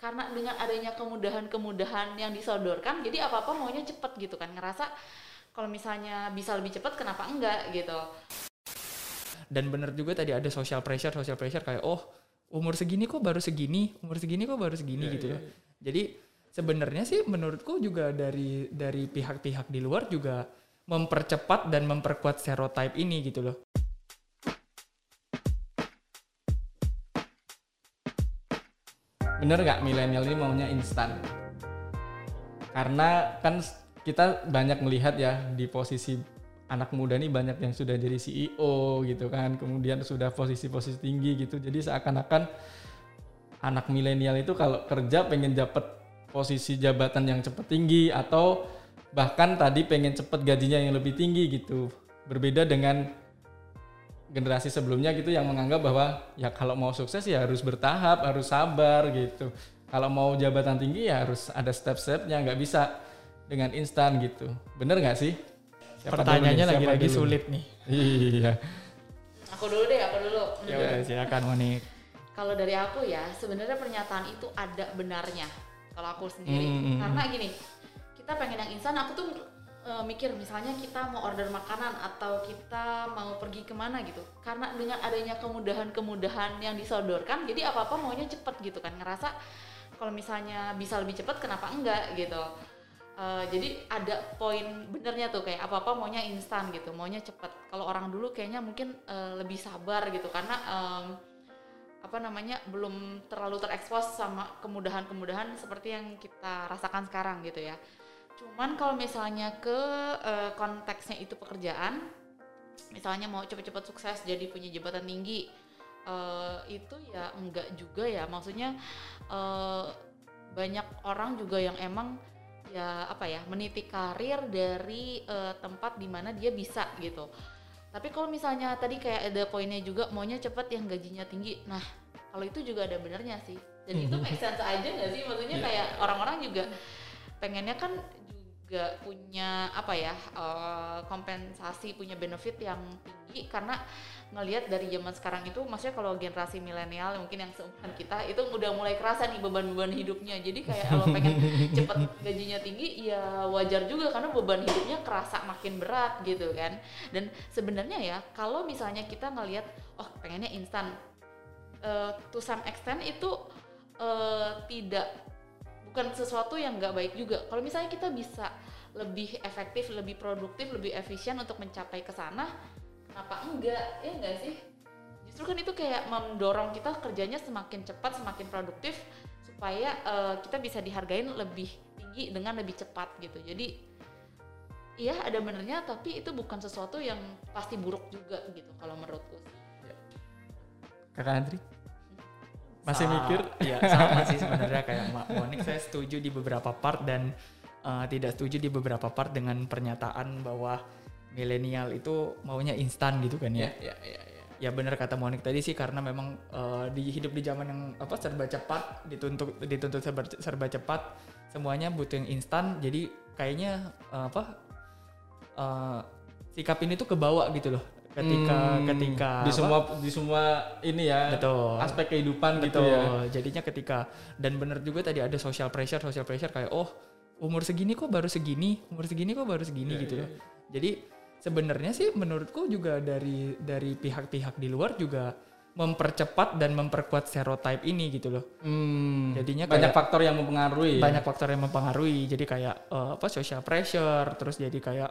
karena dengan adanya kemudahan-kemudahan yang disodorkan jadi apa-apa maunya cepet gitu kan. Ngerasa kalau misalnya bisa lebih cepet kenapa enggak gitu. Dan bener juga tadi ada social pressure social pressure kayak oh umur segini kok baru segini? Umur segini kok baru segini? Iya, gitu iya, loh jadi sebenarnya sih menurutku juga dari dari pihak-pihak di luar juga mempercepat dan memperkuat stereotype ini gitu loh bener nggak milenial ini maunya instan? Karena kan kita banyak melihat ya di posisi anak muda nih banyak yang sudah jadi CEO gitu kan kemudian sudah posisi-posisi tinggi gitu. Jadi seakan-akan anak milenial itu kalau kerja pengen dapat posisi jabatan yang cepet tinggi atau bahkan tadi pengen cepet gajinya yang lebih tinggi gitu. Berbeda dengan generasi sebelumnya gitu yang menganggap bahwa ya kalau mau sukses ya harus bertahap, harus sabar gitu. Kalau mau jabatan tinggi ya harus ada step-stepnya, nggak bisa dengan instan gitu. Bener nggak sih? Siapa pertanyaannya lagi-lagi sulit nih Iya. aku dulu deh aku dulu ya udah silakan Monik kalau dari aku ya sebenarnya pernyataan itu ada benarnya kalau aku sendiri Hmm, hmm, karena gini kita pengen yang instan aku tuh eh, mikir misalnya kita mau order makanan atau kita mau pergi ke mana gitu. Karena dengan adanya kemudahan-kemudahan yang disodorkan jadi apa apa maunya cepet gitu kan. Ngerasa kalau misalnya bisa lebih cepet kenapa enggak gitu. Eh, jadi ada poin benernya tuh kayak apa apa maunya instan gitu maunya cepet. Kalau orang dulu kayaknya mungkin eh, lebih sabar gitu karena em, apa namanya belum terlalu terekspos sama kemudahan-kemudahan seperti yang kita rasakan sekarang gitu ya. Cuman kalau misalnya ke eh, konteksnya itu pekerjaan, misalnya mau cepet-cepet sukses jadi punya jabatan tinggi, eh, itu ya enggak juga ya. Maksudnya eh, banyak orang juga yang emang ya apa ya meniti karir dari eh, tempat di mana dia bisa gitu. Tapi kalau misalnya tadi kayak ada poinnya juga maunya cepet yang gajinya tinggi. Nah, kalau itu juga ada benernya sih. Dan itu make sense aja nggak sih? Maksudnya Iya. kayak orang-orang juga pengennya kan juga punya apa ya eh, kompensasi, punya benefit yang tinggi. Karena ngelihat dari zaman sekarang itu maksudnya kalau generasi milenial mungkin yang seumuran kita itu udah mulai kerasa nih beban-beban hidupnya. Jadi kayak kalau pengen cepet gajinya tinggi ya wajar juga karena beban hidupnya kerasa makin berat gitu kan. Dan sebenarnya ya kalau misalnya kita ngelihat oh pengennya instan eh, to some extent itu eh, tidak bukan sesuatu yang nggak baik juga. Kalau misalnya kita bisa lebih efektif lebih produktif lebih efisien untuk mencapai ke sana kenapa enggak? Ya enggak sih? Justru kan itu kayak mendorong kita kerjanya semakin cepat semakin produktif supaya eh, kita bisa dihargain lebih tinggi dengan lebih cepat gitu. Jadi iya ada benernya tapi itu bukan sesuatu yang pasti buruk juga gitu kalau menurutku. Kakak Andri? Masih Sa- mikir? ya sama sih sebenarnya kayak Mbak Monik saya setuju di beberapa part dan uh, tidak setuju di beberapa part dengan pernyataan bahwa milenial itu maunya instan gitu kan ya. ya, ya, ya. Ya benar kata Monik tadi sih karena memang uh, di hidup di zaman yang apa serba cepat, dituntut dituntut serba, serba cepat, semuanya butuh yang instan. Jadi kayaknya uh, apa uh, sikap ini tuh kebawa gitu loh ketika Hmm, ketika di apa, semua di semua ini ya betul aspek kehidupan gitu ya. Jadinya ketika dan bener juga tadi ada social pressure, social pressure kayak oh umur segini kok baru segini, umur segini kok baru segini Iya, gitu iya, loh. Jadi sebenarnya sih menurutku juga dari dari pihak-pihak di luar juga mempercepat dan memperkuat stereotype ini gitu loh. Hmm, Jadinya banyak kayak- faktor yang mempengaruhi. ya. Banyak faktor yang mempengaruhi. Jadi kayak eh, apa social pressure, terus jadi kayak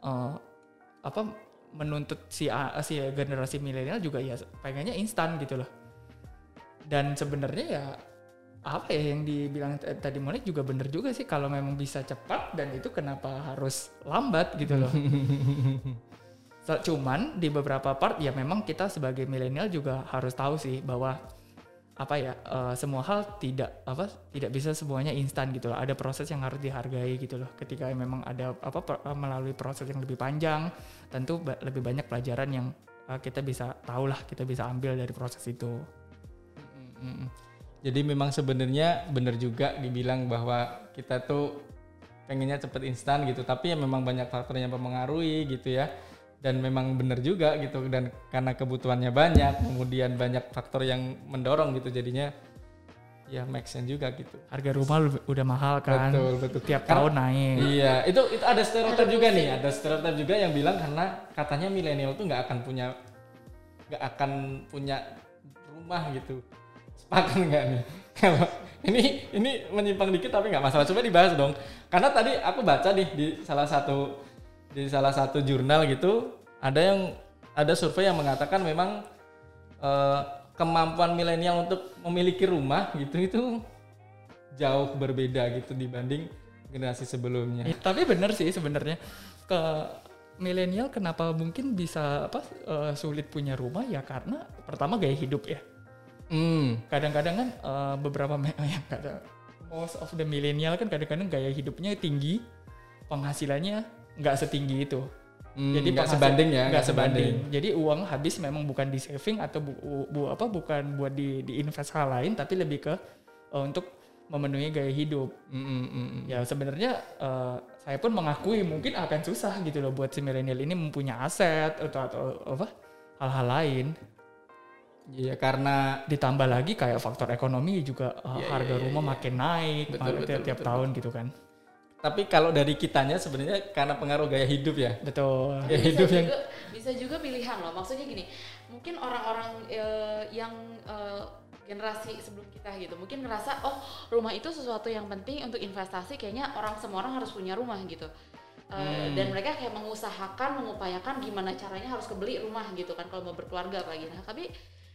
eh, apa menuntut si si generasi milenial juga ya pengennya instan gitu loh. Dan sebenarnya ya apa ya yang dibilang tadi Monik juga bener juga sih kalau memang bisa cepat dan itu kenapa harus lambat gitu loh. Cuman di beberapa part ya memang kita sebagai milenial juga harus tahu sih bahwa apa ya eh, semua hal tidak apa tidak bisa semuanya instan gitu loh. Ada proses yang harus dihargai gitu loh. Ketika memang ada apa per- eh, melalui proses yang lebih panjang, tentu ba- lebih banyak pelajaran yang eh, kita bisa tahu lah, kita bisa ambil dari proses itu. Jadi memang sebenarnya benar juga dibilang bahwa kita tuh pengennya cepet instan gitu, tapi ya memang banyak faktor yang mempengaruhi gitu ya. Dan memang benar juga gitu dan karena kebutuhannya banyak, kemudian banyak faktor yang mendorong gitu jadinya ya make sense juga gitu Harga rumah udah mahal kan. betul betul Tiap Karena- tahun naik. Iya, itu itu ada stereotip juga nih, ada stereotip juga yang bilang karena katanya milenial tuh nggak akan punya nggak akan punya rumah gitu. Sepakat nggak nih? Kalau ini ini menyimpang dikit tapi nggak masalah. Coba dibahas dong. Karena tadi aku baca nih di salah satu di salah satu jurnal gitu ada yang ada survei yang mengatakan memang eh, kemampuan milenial untuk memiliki rumah gitu itu jauh berbeda gitu dibanding generasi sebelumnya. Eh, tapi bener sih sebenarnya ke milenial kenapa mungkin bisa apa eh, sulit punya rumah ya karena pertama gaya hidup ya. Hmm. Kadang-kadang kan eh, beberapa yang kadang most of the milenial kan kadang-kadang gaya hidupnya tinggi, penghasilannya nggak setinggi itu. Hmm, Jadi nggak sebanding ya, nggak sebanding. Jadi uang habis memang bukan di saving atau bu, bu- apa bukan buat di di invest hal lain tapi lebih ke eh, untuk memenuhi gaya hidup. Hmm, hmm, hmm. Ya sebenarnya eh, saya pun mengakui mungkin akan susah gitu loh buat si milenial ini mempunyai aset atau atau apa hal-hal lain. Iya karena Ditambah lagi kayak faktor ekonomi juga Iya, harga iya, rumah makin naik Betul, ma- betul, tiap, tiap betul, tahun gitu kan. Tapi kalau dari kitanya sebenarnya karena pengaruh gaya hidup ya. Betul. Gaya bisa hidup juga, yang bisa juga pilihan loh maksudnya gini mungkin orang-orang eh, yang eh, generasi sebelum kita gitu mungkin ngerasa oh rumah itu sesuatu yang penting untuk investasi kayaknya orang semua orang harus punya rumah gitu Eh, Hmm. dan mereka kayak mengusahakan mengupayakan gimana caranya harus kebeli rumah gitu kan kalau mau berkeluarga apalagi nah tapi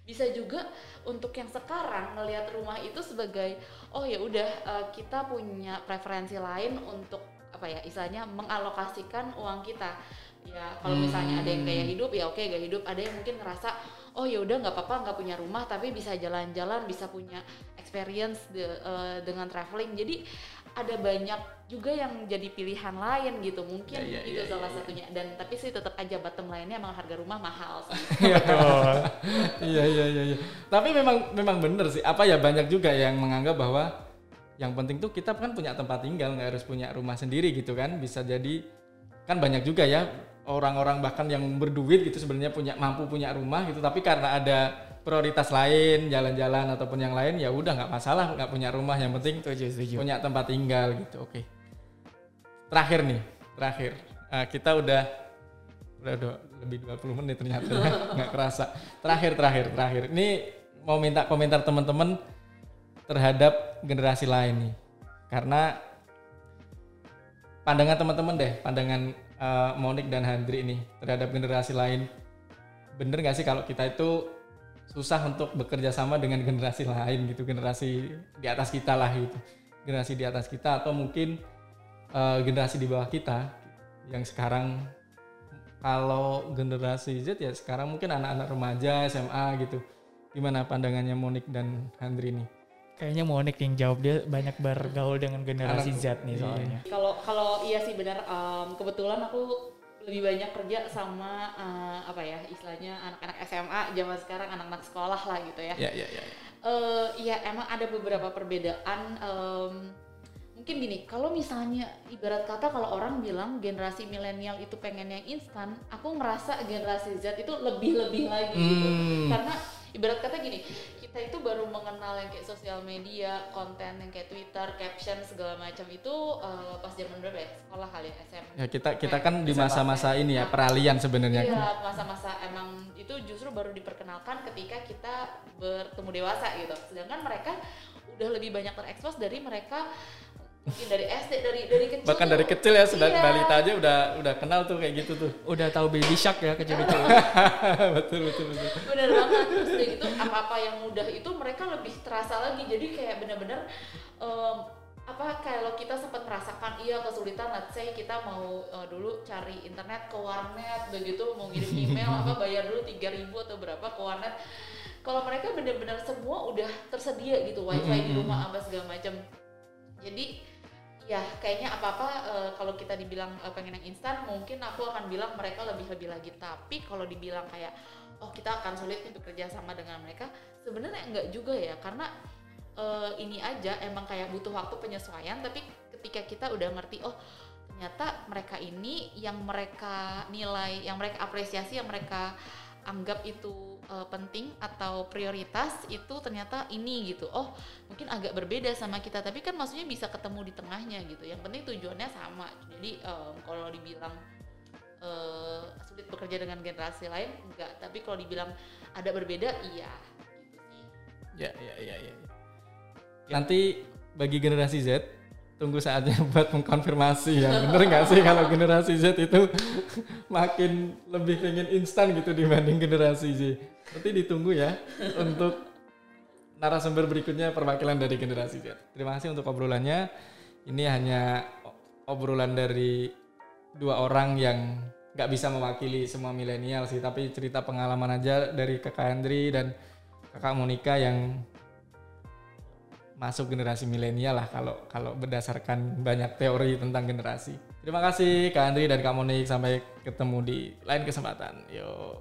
bisa juga untuk yang sekarang ngelihat rumah itu sebagai oh ya udah eh, kita punya preferensi lain untuk apa ya istilahnya mengalokasikan uang kita. Ya kalau misalnya ada yang gaya hidup ya oke gaya hidup. Ada yang mungkin ngerasa oh ya udah nggak apa-apa nggak punya rumah tapi bisa jalan-jalan bisa punya experience de- eh, dengan traveling. Jadi ada banyak juga yang jadi pilihan lain gitu mungkin Ya, ya, itu ya, salah ya, ya. satunya dan tapi sih tetap aja bottom lainnya emang harga rumah mahal. Betul. iya iya iya iya. Tapi memang memang bener sih. Apa ya banyak juga yang menganggap bahwa yang penting tuh kita kan punya tempat tinggal nggak harus punya rumah sendiri gitu kan. Bisa jadi kan banyak juga ya orang-orang bahkan yang berduit gitu sebenarnya punya mampu punya rumah gitu tapi karena ada prioritas lain jalan-jalan ataupun yang lain ya udah nggak masalah nggak punya rumah yang penting Setuju, setuju. punya tempat tinggal gitu oke terakhir nih terakhir Eh, kita udah udah, udah lebih 20 menit ternyata ya. nggak kerasa terakhir terakhir terakhir ini mau minta komentar teman-teman terhadap generasi lain nih karena pandangan teman-teman deh pandangan eh, Monik dan Handri ini terhadap generasi lain. Bener nggak sih kalau kita itu susah untuk bekerja sama dengan generasi lain gitu generasi di atas kita lah gitu. Generasi di atas kita atau mungkin eh, generasi di bawah kita yang sekarang kalau generasi Z ya sekarang mungkin anak-anak remaja SMA gitu. Gimana pandangannya Monik dan Handri nih Kayaknya Monik yang jawab dia banyak bergaul dengan generasi Anak- Z nih iya. soalnya. Kalau kalau iya sih benar em, kebetulan aku lebih banyak kerja sama eh, apa ya istilahnya anak-anak SMA zaman sekarang anak-anak sekolah lah gitu ya. ya ya ya, ya. Eh, Iya emang ada beberapa perbedaan. em, mungkin gini, kalau misalnya ibarat kata kalau orang bilang generasi milenial itu pengen yang instan, aku ngerasa generasi Z itu lebih-lebih lagi gitu. Hmm. Karena ibarat kata gini, kita itu baru mengenal yang kayak sosial media, konten yang kayak Twitter, caption segala macam itu eh, pas zaman berapa ya? Sekolah kali ya, SM. ya kita kita kan di masa-masa ini ya peralihan sebenarnya Iya, masa-masa emang itu justru baru diperkenalkan ketika kita bertemu dewasa gitu. Sedangkan mereka udah lebih banyak terekspos dari mereka mungkin dari SD dari dari kecil. bahkan tuh. dari kecil ya sudah Iya. balita aja udah udah kenal tuh kayak gitu tuh Udah tahu baby shark ya kecil-kecil. betul betul betul Bener banget. Terus udah gitu apa-apa yang mudah itu mereka lebih terasa lagi. Jadi kayak bener-bener em, apa kalau kita sempat merasakan iya kesulitan let's say kita mau eh, dulu cari internet ke warnet begitu mau ngirim email apa bayar dulu 3000 atau berapa ke warnet kalau mereka bener-bener semua udah tersedia gitu wifi di rumah apa segala macam jadi ya kayaknya apa-apa eh, kalau kita dibilang eh, pengen yang instan mungkin aku akan bilang mereka lebih-lebih lagi. Tapi kalau dibilang kayak oh kita akan sulit nih bekerja sama dengan mereka sebenarnya enggak juga ya. Karena eh, ini aja emang kayak butuh waktu penyesuaian tapi ketika kita udah ngerti oh ternyata mereka ini yang mereka nilai yang mereka apresiasi yang mereka anggap itu uh, penting atau prioritas itu ternyata ini gitu. Oh mungkin agak berbeda sama kita tapi kan maksudnya bisa ketemu di tengahnya gitu. Yang penting tujuannya sama. Jadi um, kalau dibilang uh, sulit bekerja dengan generasi lain enggak. Tapi kalau dibilang ada berbeda iya. Gitu sih ya ya ya. Ya. Nanti bagi generasi Z tunggu saatnya buat mengkonfirmasi ya. Bener nggak sih kalau generasi Z itu makin lebih pengen instan gitu dibanding generasi Z? Nanti ditunggu ya untuk narasumber berikutnya perwakilan dari generasi Z terima kasih untuk obrolannya ini hanya obrolan dari dua orang yang nggak bisa mewakili semua milenial sih tapi cerita pengalaman aja dari kakak Andri dan kakak Monica yang masuk generasi milenial lah kalau kalau berdasarkan banyak teori tentang generasi. Terima kasih Kak Andri dan Kak Monik sampai ketemu di lain kesempatan. Yuk.